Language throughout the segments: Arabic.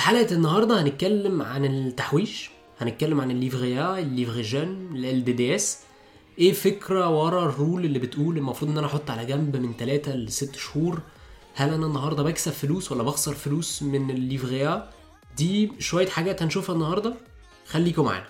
في حلقة النهاردة هنتكلم عن التحويش هنتكلم عن ال Livret A ال Livret Jeune LDDS إيه فكرة ورا ال rule اللي بتقول المفروض إن أنا أحط على جنب من 3 ل 6 شهور؟ هل أنا النهارده بكسب فلوس ولا بخسر فلوس من ال Livret A دي شوية حاجات هنشوفها النهارده. خليكم معانا.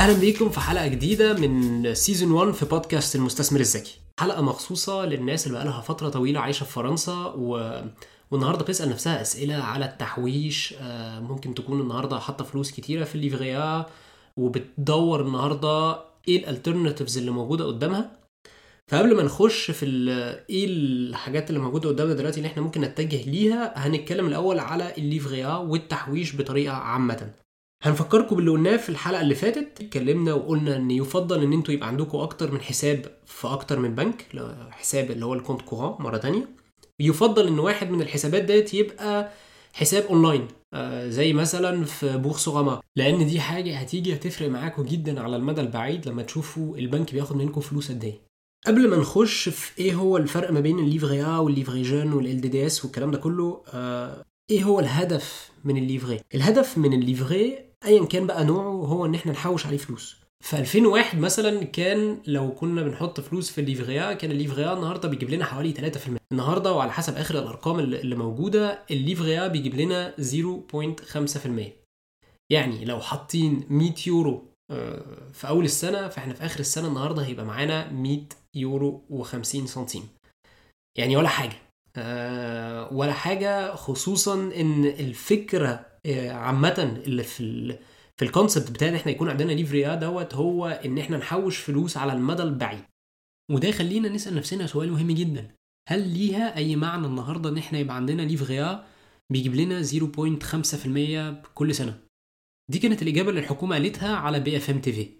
أهلا بيكم في حلقة جديدة من season 1 في بودكاست المستثمر الذكي. حلقة مخصوصة للناس اللي بقالها فترة طويلة عايشة في فرنسا و... والنهاردة بتسأل نفسها أسئلة على التحويش آه، ممكن تكون النهارده حاطة فلوس كتيرة في ال Livret A وبتدور النهارده إيه ال alternatives اللي موجودة قدامها. فقبل ما نخش في إيه الحاجات اللي موجودة قدامنا دلوقتي اللي إحنا ممكن نتجه ليها هنتكلم الأول على ال Livret A والتحويش بطريقة عامة. هنفكركم باللي قلناه في الحلقة اللي فاتت. اتكلمنا وقلنا إن يفضل إن أنتوا يبقى عندكم أكتر من حساب في أكتر من بنك حساب اللي هو ال compte courant مرة تانية. يفضل إن واحد من الحسابات ديت يبقى حساب أونلاين آه، زي مثلا في Boursorama لأن دي حاجة هتيجي هتفرق معاكم جدا على المدى البعيد لما تشوفوا البنك بياخد منكم فلوس قد إيه. قبل ما نخش في إيه هو الفرق ما بين ال Livret A وال Livret Jeune وال LDDS والكلام ده كله آه، إيه هو الهدف من ال livret الهدف من ال livret ايا كان بقى نوعه هو إن إحنا نحوش عليه فلوس. في 2001 مثلا كان لو كنا بنحط فلوس في الليفريا كان الليفريا النهارده بيجيب لنا حوالي 3% النهارده وعلى حسب آخر الأرقام اللي موجودة ال Livret A بيجيب لنا 0.5% يعني لو حاطين 100 يورو آه، في أول السنة فإحنا في آخر السنة النهارده هيبقى معانا 100 يورو و50 سنتيم. يعني ولا حاجة. آه، ولا حاجة خصوصا إن الفكرة عامة اللي في في ال concept بتاع ان إحنا يكون عندنا livret دوت هو إن إحنا نحوش فلوس على المدى البعيد. وده يخلينا نسأل نفسنا سؤال مهم جدا. هل ليها أي معنى النهارده إن إحنا يبقى عندنا livret بيجيب لنا 0.5% كل سنة؟ دي كانت الإجابة اللي الحكومة قالتها على BFM TV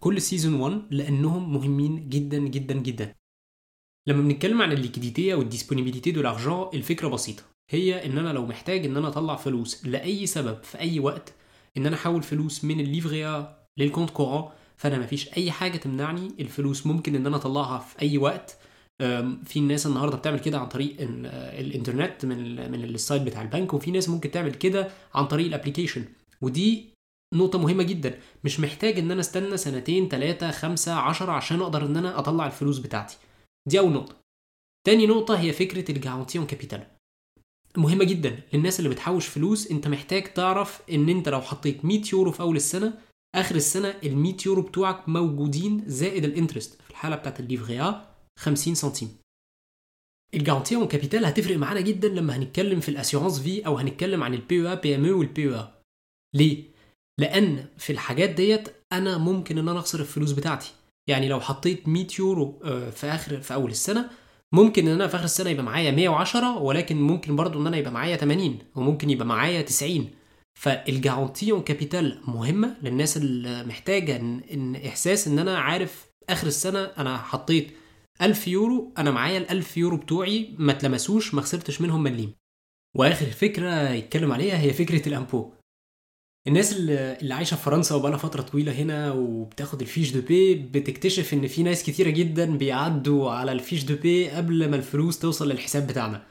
كل season 1 لأنهم مهمين جدا جدا جدا. لما بنتكلم عن ال liquidité أو ال disponibilité de l'argent الفكرة بسيطة. هي إن أنا لو محتاج إن أنا أطلع فلوس لأي سبب في أي وقت إن أنا أحول فلوس من ال Livret A لل compte courant فأنا مفيش أي حاجة تمنعني الفلوس ممكن إن أنا أطلعها في أي وقت. في ناس النهارده بتعمل كده عن طريق ال- الإنترنت من من ال site بتاع البنك وفي ناس ممكن تعمل كده عن طريق ال application ودي نقطة مهمة جدا. مش محتاج إن أنا استنى سنتين تلاتة خمسة عشرة عشان أقدر إن أنا أطلع الفلوس بتاعتي. دي أول نقطة. تاني نقطة هي فكرة ال garantie en capital. مهمة جدا للناس اللي بتحوش فلوس. أنت محتاج تعرف إن أنت لو حطيت 100 يورو في أول السنة آخر السنة ال 100 يورو بتوعك موجودين زائد ال interest. في الحالة بتاعت ال Livret A 50 سنتيم. ال garantie en capital هتفرق معانا جدا لما هنتكلم في ال assurance vie أو هنتكلم عن ال PEA-PME وال PEA ليه؟ لأن في الحاجات ديت أنا ممكن إن أنا أخسر الفلوس بتاعتي. يعني لو حطيت 100 يورو آه، في آخر في أول السنة ممكن إن أنا في آخر السنة يبقى معايا 110 ولكن ممكن برضو إن أنا يبقى معايا 80 وممكن يبقى معايا 90 فال garantie en capital مهمة للناس اللي محتاجة إن, إحساس إن أنا عارف آخر السنة أنا حطيت 1000 يورو أنا معايا ال 1000 يورو بتوعي ما اتلمسوش ما خسرتش منهم مليم. وآخر فكرة يتكلم عليها هي فكرة ال impôt. الناس اللي عايشة في فرنسا وبقالها فترة طويلة هنا وبتاخد ال fiche de paie بتكتشف إن في ناس كتيرة جدا بيعدوا على ال fiche de paie قبل ما الفلوس توصل للحساب بتاعنا.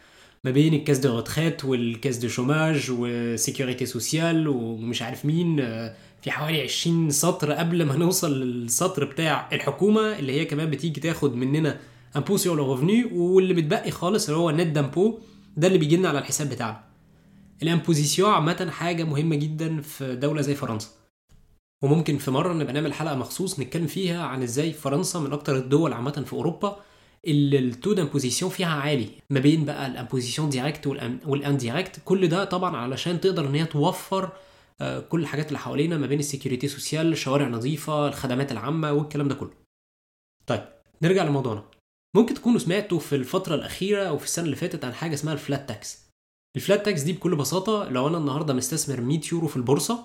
ما بين ال caisse de retraite وال caisse de chômage و sécurité sociale ومش عارف مين في حوالي 20 سطر قبل ما نوصل للسطر بتاع الحكومة اللي هي كمان بتيجي تاخد مننا impôt sur le واللي بتبقي خالص اللي هو net d'impôt ده اللي بيجي لنا على الحساب بتاعنا. ال imposition عامة حاجة مهمة جدا في دولة زي فرنسا. وممكن في مرة نبقى نعمل حلقة مخصوص نتكلم فيها عن إزاي فرنسا من أكتر الدول عامة في أوروبا اللي ال taux d'imposition فيها عالي. ما بين بقى ال imposition directe وال indirecte كل ده طبعا علشان تقدر إن هي توفر آه، كل الحاجات اللي حوالينا ما بين ال sécurité sociale الشوارع نظيفة الخدمات العامة والكلام ده كله. طيب نرجع لموضوعنا. ممكن تكونوا سمعتوا في الفترة الأخيرة أو في السنة اللي فاتت عن حاجة اسمها ال flat tax ال flat tax دي بكل بساطة لو أنا النهارده مستثمر 100 يورو في البورصة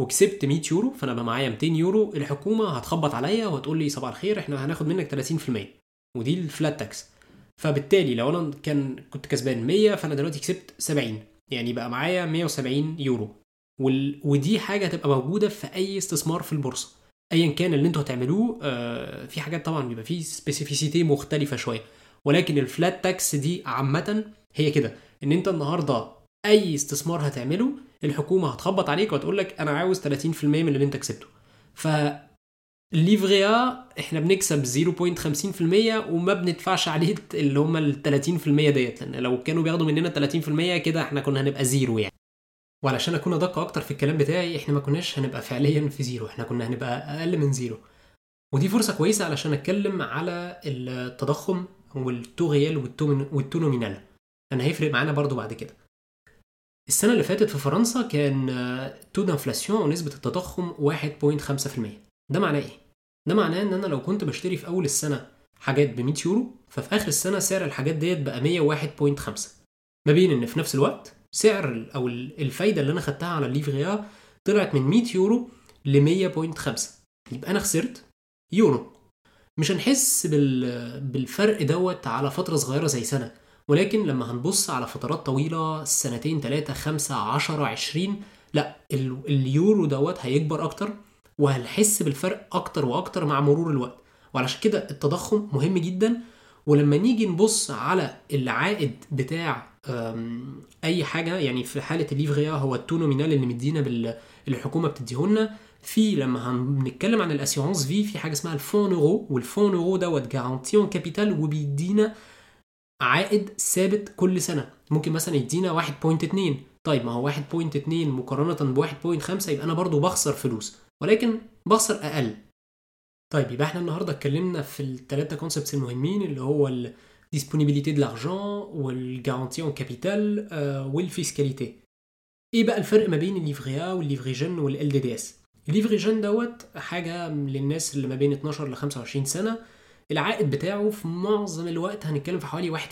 وكسبت 100 يورو فأنا بقى معايا 200 يورو الحكومة هتخبط عليا وهتقول لي صباح الخير إحنا هناخد منك 30% ودي ال flat tax. فبالتالي لو أنا كان كنت كسبان 100 فأنا دلوقتي كسبت 70 يعني بقى معايا 170 يورو. وال... ودي حاجة هتبقى موجودة في أي استثمار في البورصة. ايا كان اللي أنتوا هتعملوه آه في حاجات طبعا بيبقى فيه spécificité مختلفة شوية. ولكن ال flat tax دي عامة هي كده إن أنت النهارده أي استثمار هتعمله الحكومة هتخبط عليك وهتقول لك أنا عاوز 30% من اللي أنت كسبته. ف ال Livret A إحنا بنكسب 0.50% وما بندفعش عليه اللي هم ال 30% ديت لأن لو كانوا بياخدوا مننا 30% كده إحنا كنا هنبقى zéro يعني. وعلشان أكون أدق أكتر في الكلام بتاعي إحنا ما كناش هنبقى فعليا في zéro إحنا كنا هنبقى أقل من zéro. ودي فرصة كويسة علشان أتكلم على التضخم وال taux réel لأن هيفرق معانا برضو بعد كده. السنة اللي فاتت في فرنسا كان taux d'inflation ونسبة التضخم 1.5% ده معناه إيه؟ ده معناه إن أنا لو كنت بشتري في أول السنة حاجات ب 100 يورو ففي آخر السنة سعر الحاجات ديت بقى 101.5 ما بين إن في نفس الوقت سعر أو الفايدة اللي أنا خدتها على ال Livret A طلعت من 100 يورو ل 100.5 يبقى أنا خسرت يورو. مش هنحس بال... بالفرق دوت على فترة صغيرة زي سنة. ولكن لما هنبص على فترات طويلة سنتين ثلاثة خمسة عشرة عشرين لا ال... اليورو دوت هيكبر أكتر وهنحس بالفرق أكتر وأكتر مع مرور الوقت. وعلشان كده التضخم مهم جدا. ولما نيجي نبص على العائد بتاع أي حاجة يعني في حالة ال Livret A هو ال taux nominal اللي مدينا بال الحكومة بتديهولنا. في لما هنتكلم عن ال assurance vie في حاجة اسمها ال fonds euro وال fonds euro دوت garanti en capital وبيدينا عائد ثابت كل سنة. ممكن مثلا يدينا 1.2 طيب ما هو 1.2 مقارنة ب 1.5 يبقى أنا برضو بخسر فلوس ولكن بخسر أقل. طيب يبقى إحنا النهارده اتكلمنا في الثلاثه concepts المهمين اللي هو ال disponibilité de l'argent وال garantie en capital وال fiscalité. إيه بقى الفرق ما بين ال Livret A وال Livret Jeune وال LDDS ال Livret Jeune دوت حاجة للناس اللي ما بين 12 ل 25 سنة. العائد بتاعه في معظم الوقت هنتكلم في حوالي 1%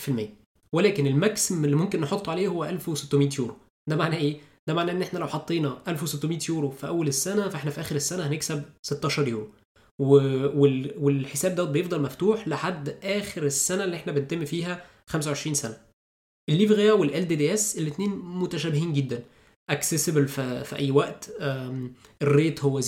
ولكن ال maximum اللي ممكن نحطه عليه هو 1600 يورو. ده معناه إيه؟ ده معناه إن إحنا لو حطينا 1600 يورو في أول السنة فإحنا في آخر السنة هنكسب 16 يورو. والحساب دوت بيفضل مفتوح لحد آخر السنة اللي إحنا بنتم فيها 25 سنة. ال Livret A وال LDDS الاثنين متشابهين جدا. accessible في أي وقت. ال rate هو 0.5%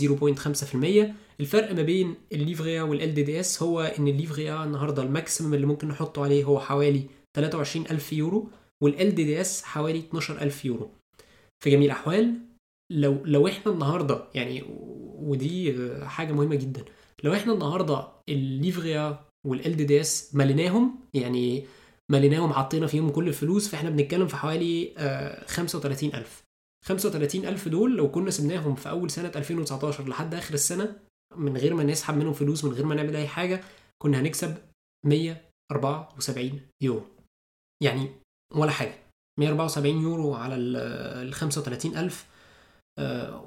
الفرق ما بين ال Livret A وال LDDS هو إن ال Livret A النهارده ال maximum اللي ممكن نحطه عليه هو حوالي 23000 يورو وال LDDS حوالي 12000 يورو. في جميع الأحوال لو لو إحنا النهارده يعني ودي حاجة مهمة جدا. لو إحنا النهارده ال Livret A وال LDDS مليناهم يعني مليناهم حطينا فيهم كل الفلوس فإحنا بنتكلم في حوالي 35000 35000 دول لو كنا سبناهم في أول سنة 2019 لحد آخر السنة من غير ما نسحب منهم فلوس من غير ما نعمل أي حاجة كنا هنكسب 174 يورو. يعني ولا حاجة. 174 يورو على ال 35000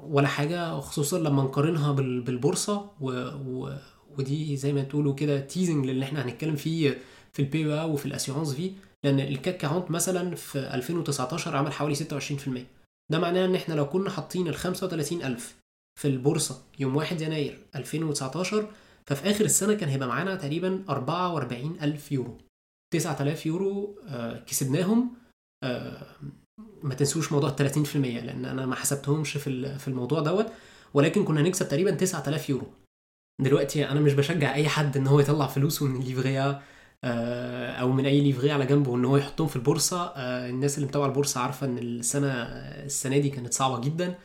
ولا حاجة خصوصا لما نقارنها بالبورصة و... و... ودي زي ما تقولوا كده teasing للي إحنا هنتكلم فيه في ال PEA وفي ال assurance vie لأن ال CAC 40 مثلا في 2019 عمل حوالي 26% ده معناه إن إحنا لو كنا حاطين ال 35000 في البورصة يوم 1 يناير 2019 ففي آخر السنة كان هيبقى معانا تقريبا 44000 يورو. 9000 يورو كسبناهم. ما تنسوش موضوع ال 30% لأن أنا ما حسبتهمش في في الموضوع دوت. ولكن كنا نكسب تقريبا 9000 يورو. دلوقتي أنا مش بشجع أي حد إن هو يطلع فلوسه من ال Livret A أو من أي livret على جنبه وان هو يحطهم في البورصة. الناس اللي متابعة البورصة عارفة إن السنة السنة دي كانت صعبة جدا.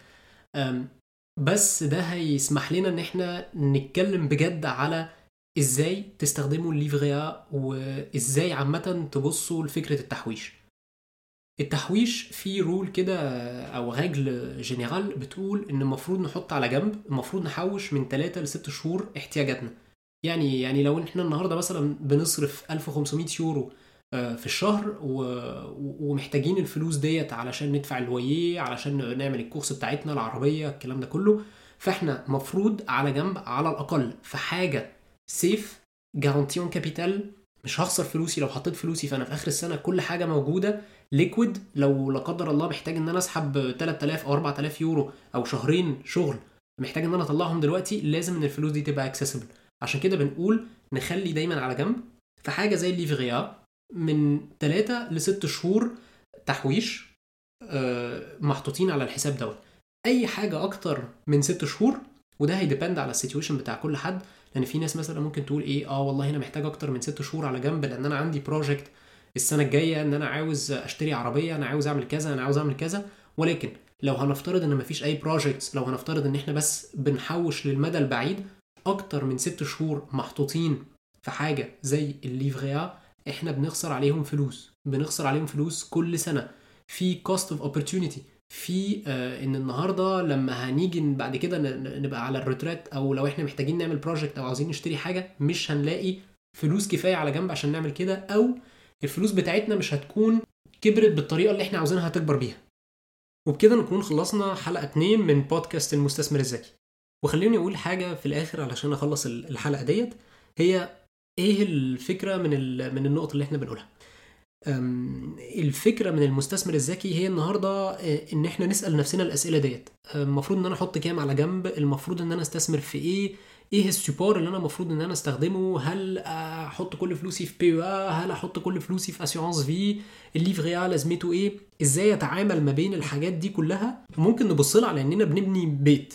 بس ده هيسمح لنا إن إحنا نتكلم بجد على إزاي تستخدموا ال Livret A وإزاي عامة تبصوا لفكرة التحويش. التحويش فيه rule كده أو règle générale بتقول إن المفروض نحط على جنب المفروض نحوش من 3 ل 6 شهور احتياجاتنا. يعني يعني لو إحنا النهارده مثلا بنصرف 1500 يورو آه، في الشهر. ومحتاجين الفلوس ديت علشان ندفع الويه علشان نعمل الكورس بتاعتنا العربية الكلام ده كله فاحنا مفروض على جنب على الأقل في حاجة safe garantie en capital مش هخسر فلوسي لو حطيت فلوسي فأنا في آخر السنة كل حاجة موجودة liquide لو لا قدر الله محتاج إن أنا أسحب 3000 أو 4000 يورو أو شهرين شغل محتاج إن أنا أطلعهم دلوقتي لازم إن الفلوس دي تبقى accessible عشان كده بنقول نخلي دايما على جنب في حاجة زي ال Livret A من 3 ل 6 شهور تحويش آه، محطوطين على الحساب دوت. أي حاجة أكتر من 6 شهور وده هي depend على ال situation بتاع كل حد لأن في ناس مثلا ممكن تقول إيه آه والله أنا محتاج أكتر من 6 شهور على جنب لأن أنا عندي project السنة الجاية إن أنا عاوز أشتري عربية أنا عاوز أعمل كذا أنا عاوز أعمل كذا. ولكن لو هنفترض إن مفيش أي projects لو هنفترض إن إحنا بس بنحوش للمدى البعيد أكتر من 6 شهور محطوطين في حاجة زي ال Livret A إحنا بنخسر عليهم فلوس. بنخسر عليهم فلوس كل سنة. في cost of opportunity في آه إن النهارده لما هنيجي بعد كده نبقى على ال retraite أو لو إحنا محتاجين نعمل project أو عاوزين نشتري حاجة مش هنلاقي فلوس كفاية على جنب عشان نعمل كده أو الفلوس بتاعتنا مش هتكون كبرت بالطريقة اللي إحنا عاوزينها تكبر بيها. وبكده نكون خلصنا حلقة 2 من بودكاست المستثمر الذكي. وخليني أقول حاجة في الآخر علشان أخلص ال- الحلقة ديت. هي إيه الفكرة من من النقط اللي إحنا بنقولها؟ الفكرة من المستثمر الذكي هي النهارده آه، إن إحنا نسأل نفسنا الأسئلة ديت. المفروض إن أنا أحط كام على جنب؟ المفروض إن أنا أستثمر في إيه؟ إيه ال support اللي أنا المفروض إن أنا أستخدمه؟ هل أحط كل فلوسي في PEA هل أحط كل فلوسي في assurance vie؟ ال Livret A لازمته إيه؟ إزاي أتعامل ما بين الحاجات دي كلها؟ ممكن نبص لها على إننا بنبني بيت.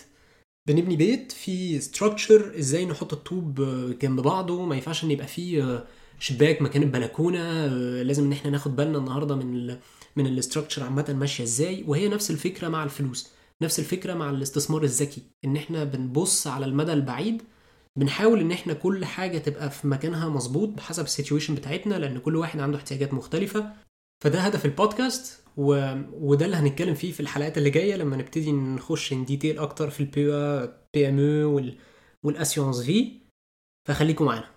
بنبني بيت في structure إزاي نحط الطوب آه، جنب بعضه. ما ينفعش إن يبقى فيه آه، شباك مكان البلكونة آه، لازم إن إحنا ناخد بالنا النهارده من ال من ال structure عامة ماشية إزاي. وهي نفس الفكرة مع الفلوس نفس الفكرة مع الاستثمار الذكي. إن إحنا بنبص على المدى البعيد بنحاول إن إحنا كل حاجة تبقى في مكانها مظبوط بحسب ال situation بتاعتنا لأن كل واحد عنده احتياجات مختلفة. فده هدف البودكاست و... وده اللي هنتكلم فيه في الحلقات اللي جاية لما نبتدي نخش en détail أكتر في ال PEA أو وال... وال assurance vie فخليكم معانا.